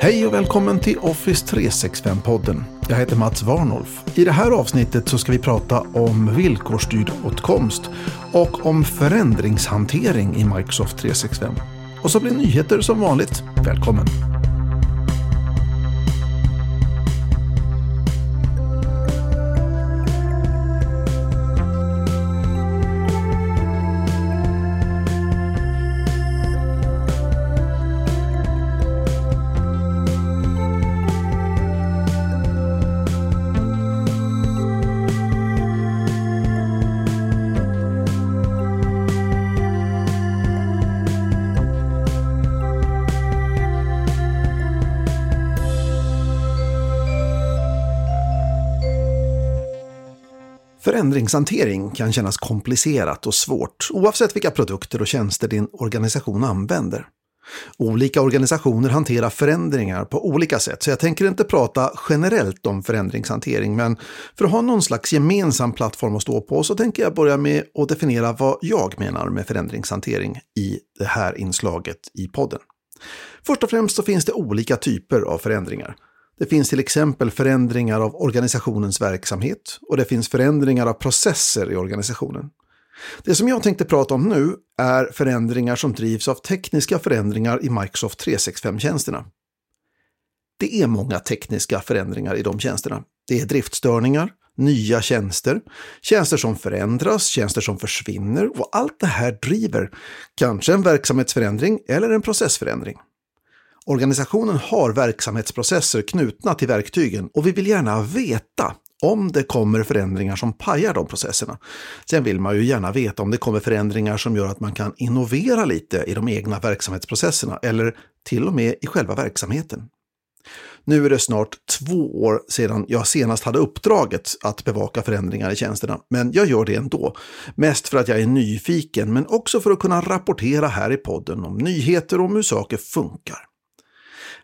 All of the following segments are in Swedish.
Hej och välkommen till Office 365-podden. Jag heter Mats Warnolf. I det här avsnittet så ska vi prata om villkorsstyrd åtkomst och om förändringshantering i Microsoft 365. Och så blir nyheter som vanligt. Välkommen! Förändringshantering kan kännas komplicerat och svårt oavsett vilka produkter och tjänster din organisation använder. Olika organisationer hanterar förändringar på olika sätt, så jag tänker inte prata generellt om förändringshantering, men för att ha någon slags gemensam plattform att stå på så tänker jag börja med att definiera vad jag menar med förändringshantering i det här inslaget i podden. Först och främst så finns det olika typer av förändringar. Det finns till exempel förändringar av organisationens verksamhet och det finns förändringar av processer i organisationen. Det som jag tänkte prata om nu är förändringar som drivs av tekniska förändringar i Microsoft 365-tjänsterna. Det är många tekniska förändringar i de tjänsterna. Det är driftstörningar, nya tjänster, tjänster som förändras, tjänster som försvinner och allt det här driver kanske en verksamhetsförändring eller en processförändring. Organisationen har verksamhetsprocesser knutna till verktygen och vi vill gärna veta om det kommer förändringar som pajar de processerna. Sen vill man ju gärna veta om det kommer förändringar som gör att man kan innovera lite i de egna verksamhetsprocesserna eller till och med i själva verksamheten. Nu är det snart två år sedan jag senast hade uppdraget att bevaka förändringar i tjänsterna, men jag gör det ändå. Mest för att jag är nyfiken, men också för att kunna rapportera här i podden om nyheter och om hur saker funkar.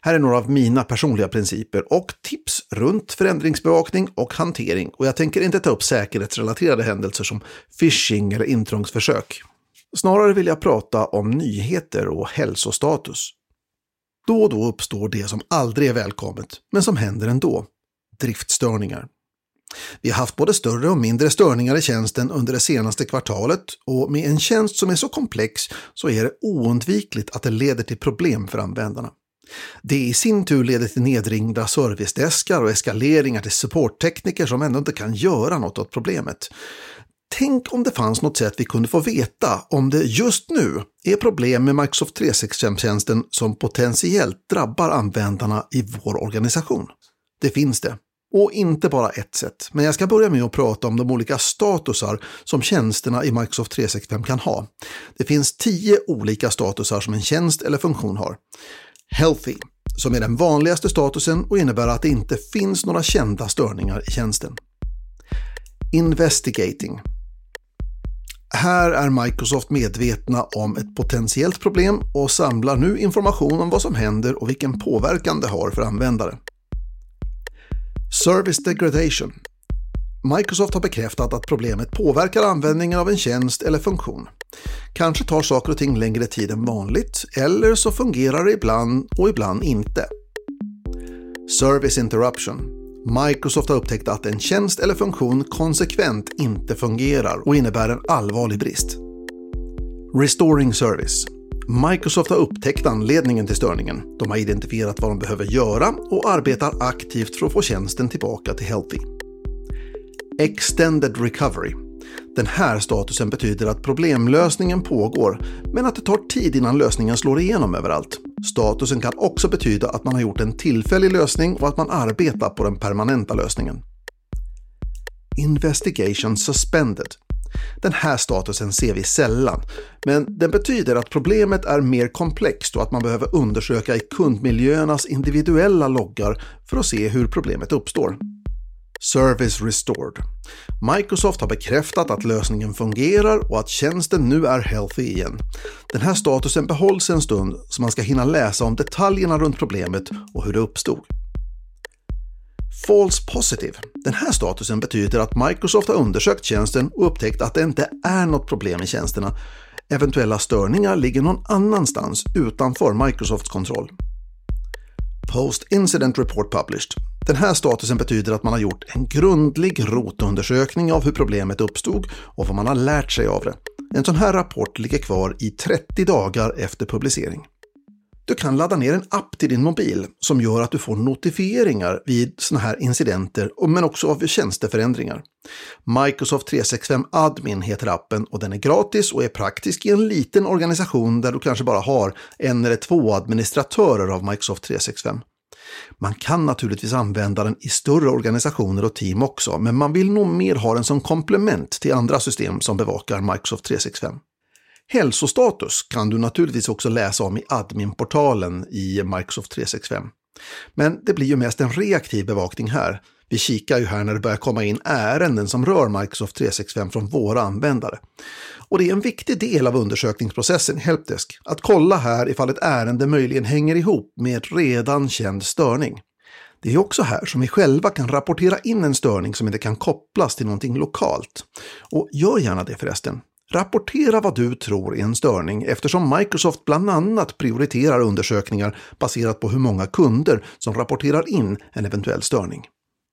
Här är några av mina personliga principer och tips runt förändringsbevakning och hantering. Och jag tänker inte ta upp säkerhetsrelaterade händelser som phishing eller intrångsförsök. Snarare vill jag prata om nyheter och hälsostatus. Då och då uppstår det som aldrig är välkommet, men som händer ändå. Driftstörningar. Vi har haft både större och mindre störningar i tjänsten under det senaste kvartalet och med en tjänst som är så komplex så är det oundvikligt att det leder till problem för användarna. Det i sin tur leder till nedringda servicedeskar och eskaleringar till supporttekniker som ändå inte kan göra något åt problemet. Tänk om det fanns något sätt vi kunde få veta om det just nu är problem med Microsoft 365-tjänsten som potentiellt drabbar användarna i vår organisation. Det finns det. Och inte bara ett sätt, men jag ska börja med att prata om de olika statusar som tjänsterna i Microsoft 365 kan ha. Det finns tio olika statusar som en tjänst eller funktion har. Healthy, som är den vanligaste statusen och innebär att det inte finns några kända störningar i tjänsten. Investigating. Här är Microsoft medvetna om ett potentiellt problem och samlar nu information om vad som händer och vilken påverkan det har för användare. Service Degradation. Microsoft har bekräftat att problemet påverkar användningen av en tjänst eller funktion. Kanske tar saker och ting längre tid än vanligt, eller så fungerar det ibland och ibland inte. Service Interruption. Microsoft har upptäckt att en tjänst eller funktion konsekvent inte fungerar och innebär en allvarlig brist. Restoring Service. Microsoft har upptäckt anledningen till störningen. De har identifierat vad de behöver göra och arbetar aktivt för att få tjänsten tillbaka till Healthy. Extended Recovery. Den här statusen betyder att problemlösningen pågår, men att det tar tid innan lösningen slår igenom överallt. Statusen kan också betyda att man har gjort en tillfällig lösning och att man arbetar på den permanenta lösningen. Investigation Suspended. Den här statusen ser vi sällan, men den betyder att problemet är mer komplext och att man behöver undersöka i kundmiljöernas individuella loggar för att se hur problemet uppstår. Service Restored. Microsoft har bekräftat att lösningen fungerar och att tjänsten nu är healthy igen. Den här statusen behålls en stund så man ska hinna läsa om detaljerna runt problemet och hur det uppstod. False Positive. Den här statusen betyder att Microsoft har undersökt tjänsten och upptäckt att det inte är något problem i tjänsterna. Eventuella störningar ligger någon annanstans utanför Microsofts kontroll. Post Incident Report Published. Den här statusen betyder att man har gjort en grundlig rotundersökning av hur problemet uppstod och vad man har lärt sig av det. En sån här rapport ligger kvar i 30 dagar efter publicering. Du kan ladda ner en app till din mobil som gör att du får notifieringar vid sådana här incidenter, men också av tjänsteförändringar. Microsoft 365 Admin heter appen och den är gratis och är praktisk i en liten organisation där du kanske bara har en eller två administratörer av Microsoft 365. Man kan naturligtvis använda den i större organisationer och team också, men man vill nog mer ha den som komplement till andra system som bevakar Microsoft 365. Hälsostatus kan du naturligtvis också läsa om i adminportalen i Microsoft 365. Men det blir ju mest en reaktiv bevakning här. Vi kikar ju här när det börjar komma in ärenden som rör Microsoft 365 från våra användare. Och det är en viktig del av undersökningsprocessen i Helpdesk att kolla här ifall ett ärende möjligen hänger ihop med redan känd störning. Det är också här som vi själva kan rapportera in en störning som inte kan kopplas till någonting lokalt. Och gör gärna det förresten. Rapportera vad du tror är en störning eftersom Microsoft bland annat prioriterar undersökningar baserat på hur många kunder som rapporterar in en eventuell störning.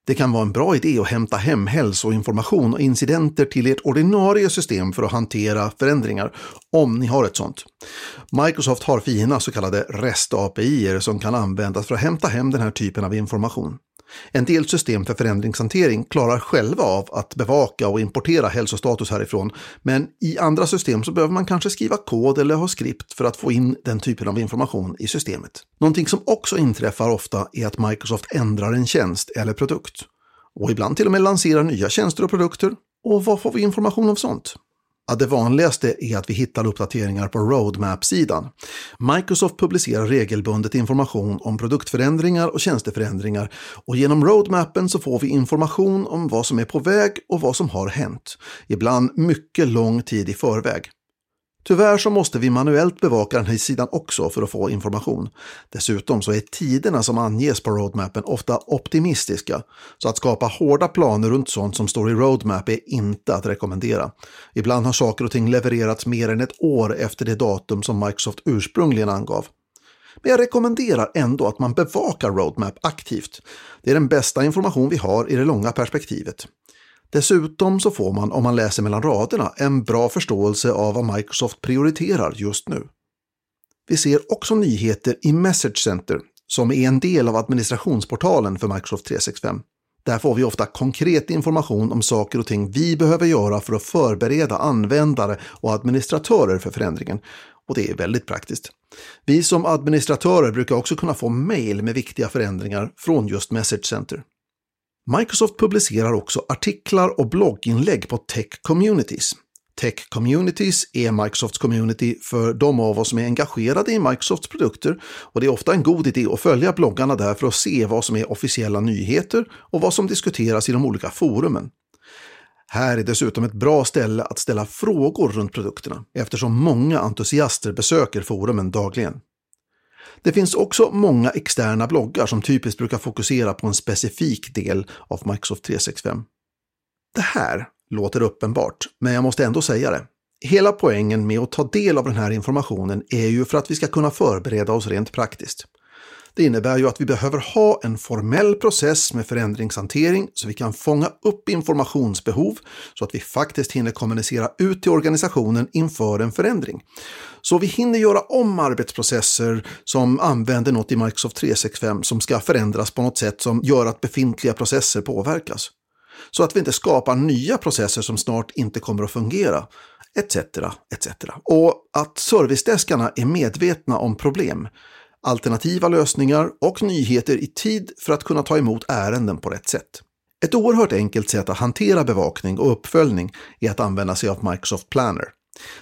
Det kan vara en bra idé att hämta hem hälsoinformation och incidenter till ert ordinarie system för att hantera förändringar, om ni har ett sånt. Microsoft har fina så kallade REST-API som kan användas för att hämta hem den här typen av information. En del system för förändringshantering klarar själva av att bevaka och importera hälsostatus härifrån, men i andra system så behöver man kanske skriva kod eller ha skript för att få in den typen av information i systemet. Någonting som också inträffar ofta är att Microsoft ändrar en tjänst eller produkt. Och ibland till och med lanserar nya tjänster och produkter. Och var får vi information om sånt? Ja, det vanligaste är att vi hittar uppdateringar på Roadmap-sidan. Microsoft publicerar regelbundet information om produktförändringar och tjänsteförändringar och genom Roadmappen så får vi information om vad som är på väg och vad som har hänt. Ibland mycket lång tid i förväg. Tyvärr så måste vi manuellt bevaka den här sidan också för att få information. Dessutom så är tiderna som anges på roadmappen ofta optimistiska, så att skapa hårda planer runt sånt som står i roadmap är inte att rekommendera. Ibland har saker och ting levererats mer än ett år efter det datum som Microsoft ursprungligen angav. Men jag rekommenderar ändå att man bevakar roadmap aktivt. Det är den bästa information vi har i det långa perspektivet. Dessutom så får man, om man läser mellan raderna, en bra förståelse av vad Microsoft prioriterar just nu. Vi ser också nyheter i Message Center, som är en del av administrationsportalen för Microsoft 365. Där får vi ofta konkret information om saker och ting vi behöver göra för att förbereda användare och administratörer för förändringen. Och det är väldigt praktiskt. Vi som administratörer brukar också kunna få mejl med viktiga förändringar från just Message Center. Microsoft publicerar också artiklar och blogginlägg på Tech Communities. Tech Communities är Microsofts community för de av oss som är engagerade i Microsofts produkter och det är ofta en god idé att följa bloggarna där för att se vad som är officiella nyheter och vad som diskuteras i de olika forumen. Här är dessutom ett bra ställe att ställa frågor runt produkterna eftersom många entusiaster besöker forumen dagligen. Det finns också många externa bloggar som typiskt brukar fokusera på en specifik del av Microsoft 365. Det här låter uppenbart, men jag måste ändå säga det. Hela poängen med att ta del av den här informationen är ju för att vi ska kunna förbereda oss rent praktiskt. Det innebär ju att vi behöver ha en formell process med förändringshantering så vi kan fånga upp informationsbehov så att vi faktiskt hinner kommunicera ut till organisationen inför en förändring. Så vi hinner göra om arbetsprocesser som använder något i Microsoft 365 som ska förändras på något sätt som gör att befintliga processer påverkas. Så att vi inte skapar nya processer som snart inte kommer att fungera etc. etc. Och att servicedeskarna är medvetna om problem alternativa lösningar och nyheter i tid för att kunna ta emot ärenden på rätt sätt. Ett oerhört enkelt sätt att hantera bevakning och uppföljning är att använda sig av Microsoft Planner.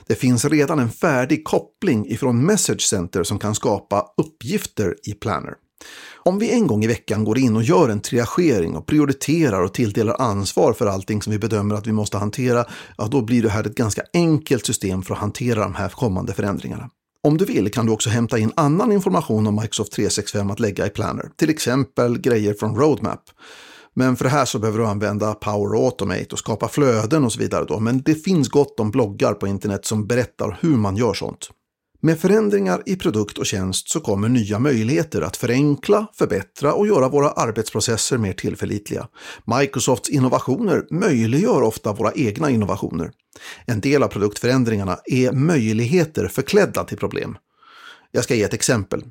Det finns redan en färdig koppling ifrån Message Center som kan skapa uppgifter i Planner. Om vi en gång i veckan går in och gör en triagering och prioriterar och tilldelar ansvar för allting som vi bedömer att vi måste hantera, ja då blir det här ett ganska enkelt system för att hantera de här kommande förändringarna. Om du vill kan du också hämta in annan information om Microsoft 365 att lägga i Planner, till exempel grejer från Roadmap. Men för det här så behöver du använda Power Automate och skapa flöden och så vidare. Då. Men det finns gott om bloggar på internet som berättar hur man gör sånt. Med förändringar i produkt och tjänst så kommer nya möjligheter att förenkla, förbättra och göra våra arbetsprocesser mer tillförlitliga. Microsofts innovationer möjliggör ofta våra egna innovationer. En del av produktförändringarna är möjligheter förklädda till problem. Jag ska ge ett exempel.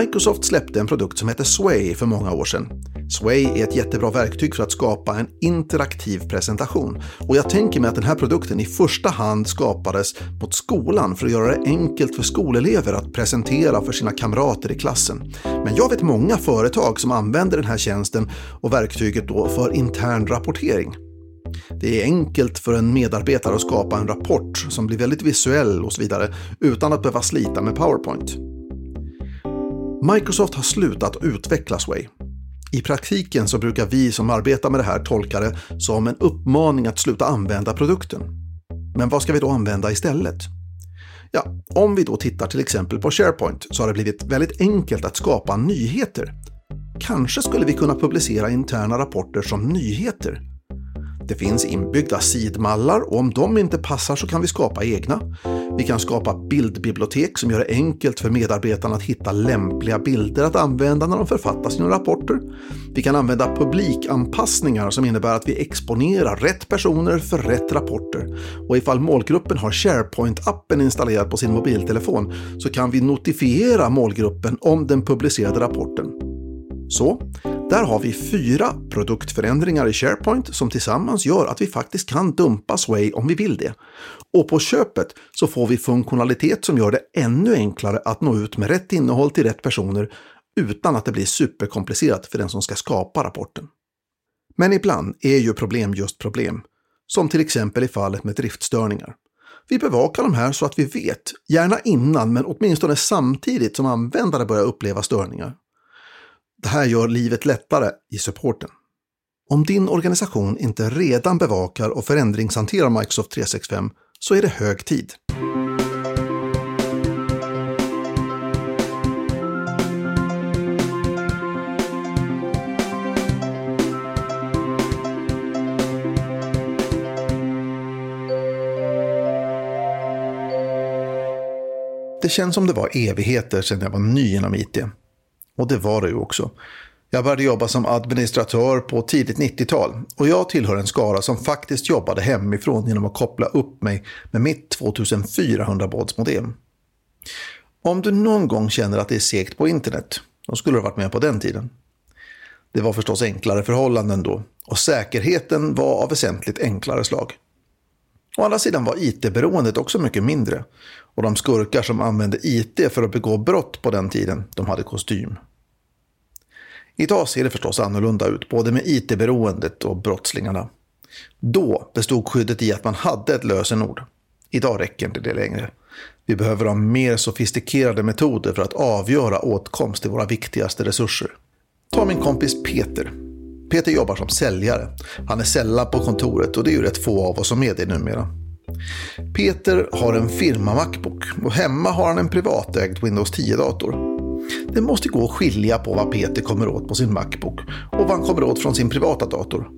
Microsoft släppte en produkt som heter Sway för många år sedan. Sway är ett jättebra verktyg för att skapa en interaktiv presentation. Och jag tänker mig att den här produkten i första hand skapades mot skolan för att göra det enkelt för skolelever att presentera för sina kamrater i klassen. Men jag vet många företag som använder den här tjänsten och verktyget då för intern rapportering. Det är enkelt för en medarbetare att skapa en rapport som blir väldigt visuell och så vidare utan att behöva slita med PowerPoint. Microsoft har slutat utveckla Sway. I praktiken så brukar vi som arbetar med det här tolka det som en uppmaning att sluta använda produkten. Men vad ska vi då använda istället? Ja, om vi då tittar till exempel på SharePoint så har det blivit väldigt enkelt att skapa nyheter. Kanske skulle vi kunna publicera interna rapporter som nyheter det finns inbyggda sidmallar och om de inte passar så kan vi skapa egna. Vi kan skapa bildbibliotek som gör det enkelt för medarbetarna att hitta lämpliga bilder att använda när de författar sina rapporter. Vi kan använda publikanpassningar som innebär att vi exponerar rätt personer för rätt rapporter. Och ifall målgruppen har SharePoint-appen installerad på sin mobiltelefon så kan vi notifiera målgruppen om den publicerade rapporten. Så, där har vi fyra produktförändringar i SharePoint som tillsammans gör att vi faktiskt kan dumpa Sway om vi vill det. Och på köpet så får vi funktionalitet som gör det ännu enklare att nå ut med rätt innehåll till rätt personer utan att det blir superkomplicerat för den som ska skapa rapporten. Men ibland är ju problem just problem, som till exempel i fallet med driftstörningar. Vi bevakar de här så att vi vet, gärna innan men åtminstone samtidigt som användare börjar uppleva störningar. Det här gör livet lättare i supporten. Om din organisation inte redan bevakar och förändringshanterar Microsoft 365 så är det hög tid. Det känns som det var evigheter sedan jag var ny inom IT. Och det var det ju också. Jag började jobba som administratör på tidigt 90-tal och jag tillhör en skara som faktiskt jobbade hemifrån genom att koppla upp mig med mitt 2400-bods-modem. Om du någon gång känner att det är segt på internet, då skulle du varit med på den tiden. Det var förstås enklare förhållanden då och säkerheten var av väsentligt enklare slag. Å andra sidan var IT-beroendet också mycket mindre och de skurkar som använde IT för att begå brott på den tiden, de hade kostym. Idag ser det förstås annorlunda ut, både med IT-beroendet och brottslingarna. Då bestod skyddet i att man hade ett lösenord. Idag räcker inte det längre. Vi behöver ha mer sofistikerade metoder för att avgöra åtkomst till våra viktigaste resurser. Ta min kompis Peter. Peter jobbar som säljare. Han är sällan på kontoret och det är ju rätt få av oss som är det numera. Peter har en firma Macbook och hemma har han en privatägd Windows 10-dator. Det måste gå att skilja på vad Peter kommer åt på sin Macbook och vad han kommer åt från sin privata dator.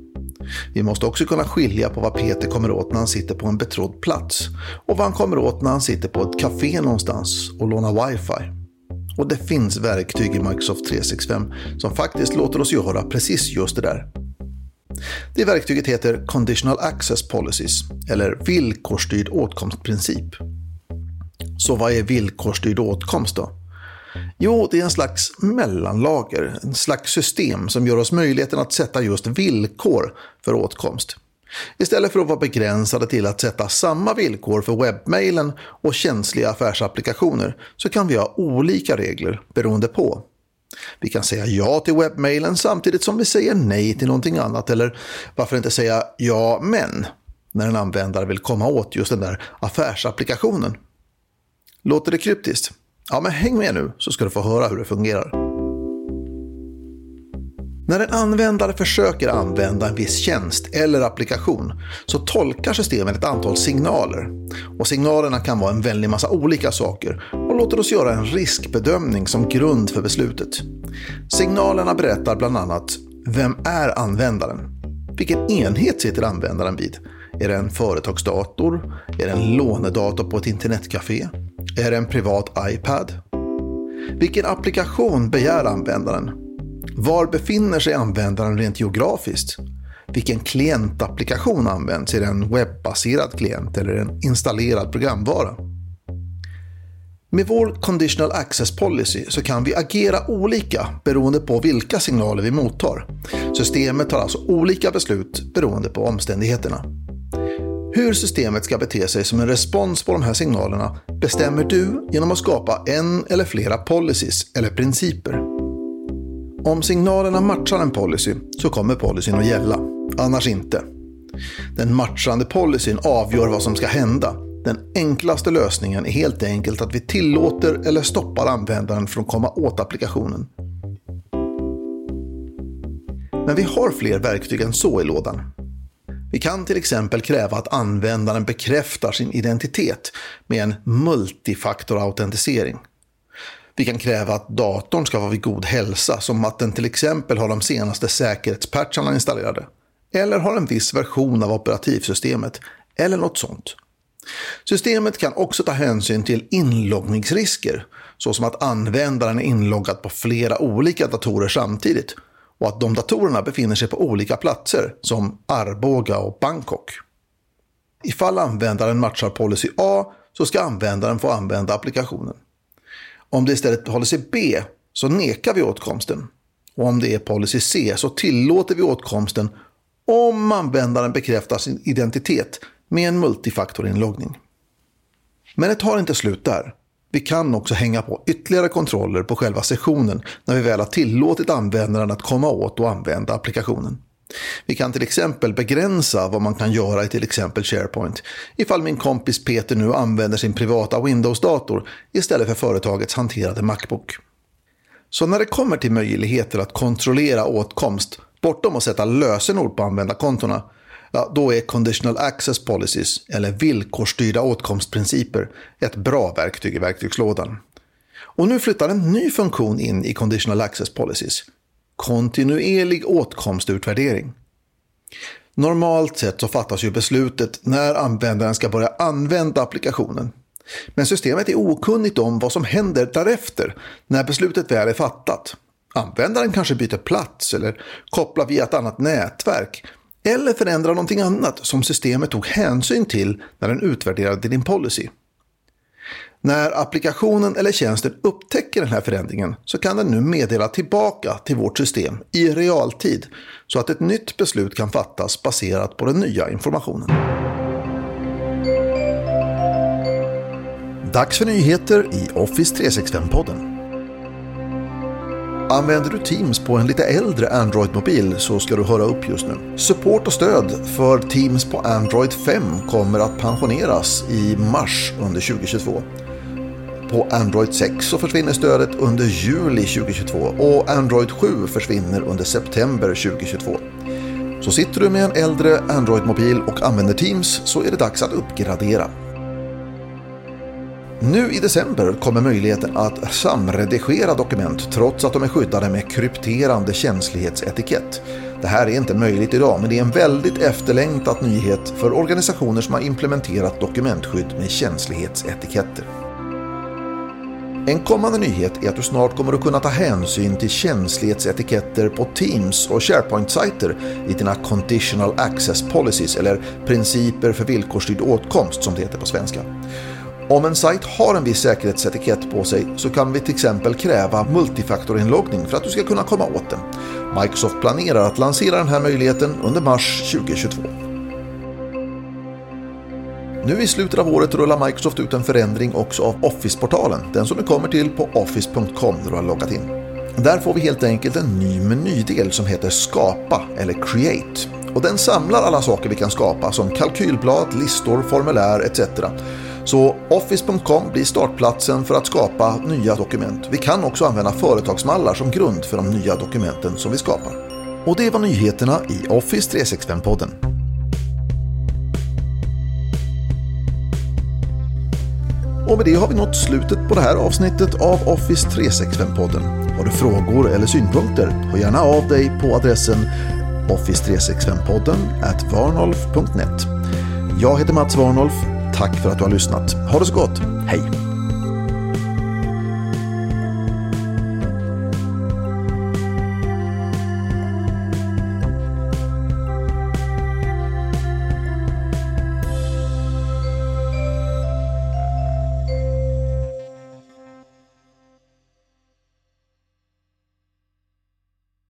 Vi måste också kunna skilja på vad Peter kommer åt när han sitter på en betrodd plats och vad han kommer åt när han sitter på ett café någonstans och lånar wifi. Och det finns verktyg i Microsoft 365 som faktiskt låter oss göra precis just det där. Det verktyget heter Conditional Access Policies, eller villkorsstyrd åtkomstprincip. Så vad är villkorsstyrd åtkomst då? Jo, det är en slags mellanlager, en slags system som gör oss möjligheten att sätta just villkor för åtkomst. Istället för att vara begränsade till att sätta samma villkor för webbmailen och känsliga affärsapplikationer så kan vi ha olika regler beroende på. Vi kan säga ja till webbmailen samtidigt som vi säger nej till någonting annat eller varför inte säga ja men när en användare vill komma åt just den där affärsapplikationen. Låter det kryptiskt? Ja, men häng med nu så ska du få höra hur det fungerar. När en användare försöker använda en viss tjänst eller applikation så tolkar systemet ett antal signaler. Och signalerna kan vara en väldig massa olika saker och låter oss göra en riskbedömning som grund för beslutet. Signalerna berättar bland annat Vem är användaren? Vilken enhet sitter användaren vid? Är det en företagsdator? Är det en lånedator på ett internetcafé? Är det en privat iPad? Vilken applikation begär användaren? Var befinner sig användaren rent geografiskt? Vilken klientapplikation används? Är det en webbaserad klient eller en installerad programvara? Med vår Conditional Access Policy så kan vi agera olika beroende på vilka signaler vi mottar. Systemet tar alltså olika beslut beroende på omständigheterna. Hur systemet ska bete sig som en respons på de här signalerna bestämmer du genom att skapa en eller flera policies eller principer. Om signalerna matchar en policy så kommer policyn att gälla, annars inte. Den matchande policyn avgör vad som ska hända. Den enklaste lösningen är helt enkelt att vi tillåter eller stoppar användaren från att komma åt applikationen. Men vi har fler verktyg än så i lådan. Vi kan till exempel kräva att användaren bekräftar sin identitet med en multifaktorautentisering. Vi kan kräva att datorn ska vara vid god hälsa, som att den till exempel har de senaste säkerhetspatcharna installerade. Eller har en viss version av operativsystemet, eller något sånt. Systemet kan också ta hänsyn till inloggningsrisker, såsom att användaren är inloggad på flera olika datorer samtidigt och att de datorerna befinner sig på olika platser som Arboga och Bangkok. Ifall användaren matchar policy A så ska användaren få använda applikationen. Om det istället är policy B så nekar vi åtkomsten. Och om det är policy C så tillåter vi åtkomsten om användaren bekräftar sin identitet med en multifaktorinloggning. Men det tar inte slut där. Vi kan också hänga på ytterligare kontroller på själva sessionen när vi väl har tillåtit användaren att komma åt och använda applikationen. Vi kan till exempel begränsa vad man kan göra i till exempel SharePoint ifall min kompis Peter nu använder sin privata Windows-dator istället för företagets hanterade Macbook. Så när det kommer till möjligheter att kontrollera åtkomst bortom att sätta lösenord på användarkontona ja, då är Conditional Access Policies, eller villkorsstyrda åtkomstprinciper, ett bra verktyg i verktygslådan. Och nu flyttar en ny funktion in i Conditional Access Policies. Kontinuerlig åtkomstutvärdering. Normalt sett så fattas ju beslutet när användaren ska börja använda applikationen. Men systemet är okunnigt om vad som händer därefter när beslutet väl är fattat. Användaren kanske byter plats eller kopplar via ett annat nätverk eller förändrar någonting annat som systemet tog hänsyn till när den utvärderade din policy. När applikationen eller tjänsten upptäcker den här förändringen så kan den nu meddela tillbaka till vårt system i realtid så att ett nytt beslut kan fattas baserat på den nya informationen. Dags för nyheter i Office 365-podden. Använder du Teams på en lite äldre Android-mobil så ska du höra upp just nu. Support och stöd för Teams på Android 5 kommer att pensioneras i mars under 2022. På Android 6 så försvinner stödet under juli 2022 och Android 7 försvinner under september 2022. Så sitter du med en äldre Android-mobil och använder Teams så är det dags att uppgradera. Nu i december kommer möjligheten att samredigera dokument trots att de är skyddade med krypterande känslighetsetikett. Det här är inte möjligt idag men det är en väldigt efterlängtad nyhet för organisationer som har implementerat dokumentskydd med känslighetsetiketter. En kommande nyhet är att du snart kommer att kunna ta hänsyn till känslighetsetiketter på Teams och SharePoint-sajter i dina Conditional Access Policies eller principer för villkorsstyrd åtkomst som det heter på svenska. Om en sajt har en viss säkerhetsetikett på sig så kan vi till exempel kräva multifaktorinloggning för att du ska kunna komma åt den. Microsoft planerar att lansera den här möjligheten under mars 2022. Nu i slutet av året rullar Microsoft ut en förändring också av Office-portalen, den som du kommer till på office.com när du har loggat in. Där får vi helt enkelt en ny menydel som heter Skapa eller Create. Och den samlar alla saker vi kan skapa som kalkylblad, listor, formulär etc. Så Office.com blir startplatsen för att skapa nya dokument. Vi kan också använda företagsmallar som grund för de nya dokumenten som vi skapar. Och det var nyheterna i Office 365-podden. Och med det har vi nått slutet på det här avsnittet av Office 365-podden. Har du frågor eller synpunkter, hör gärna av dig på adressen office365podden at varnolf.net. Jag heter Mats Warnolf Tack för att du har lyssnat. Ha det så gott. Hej!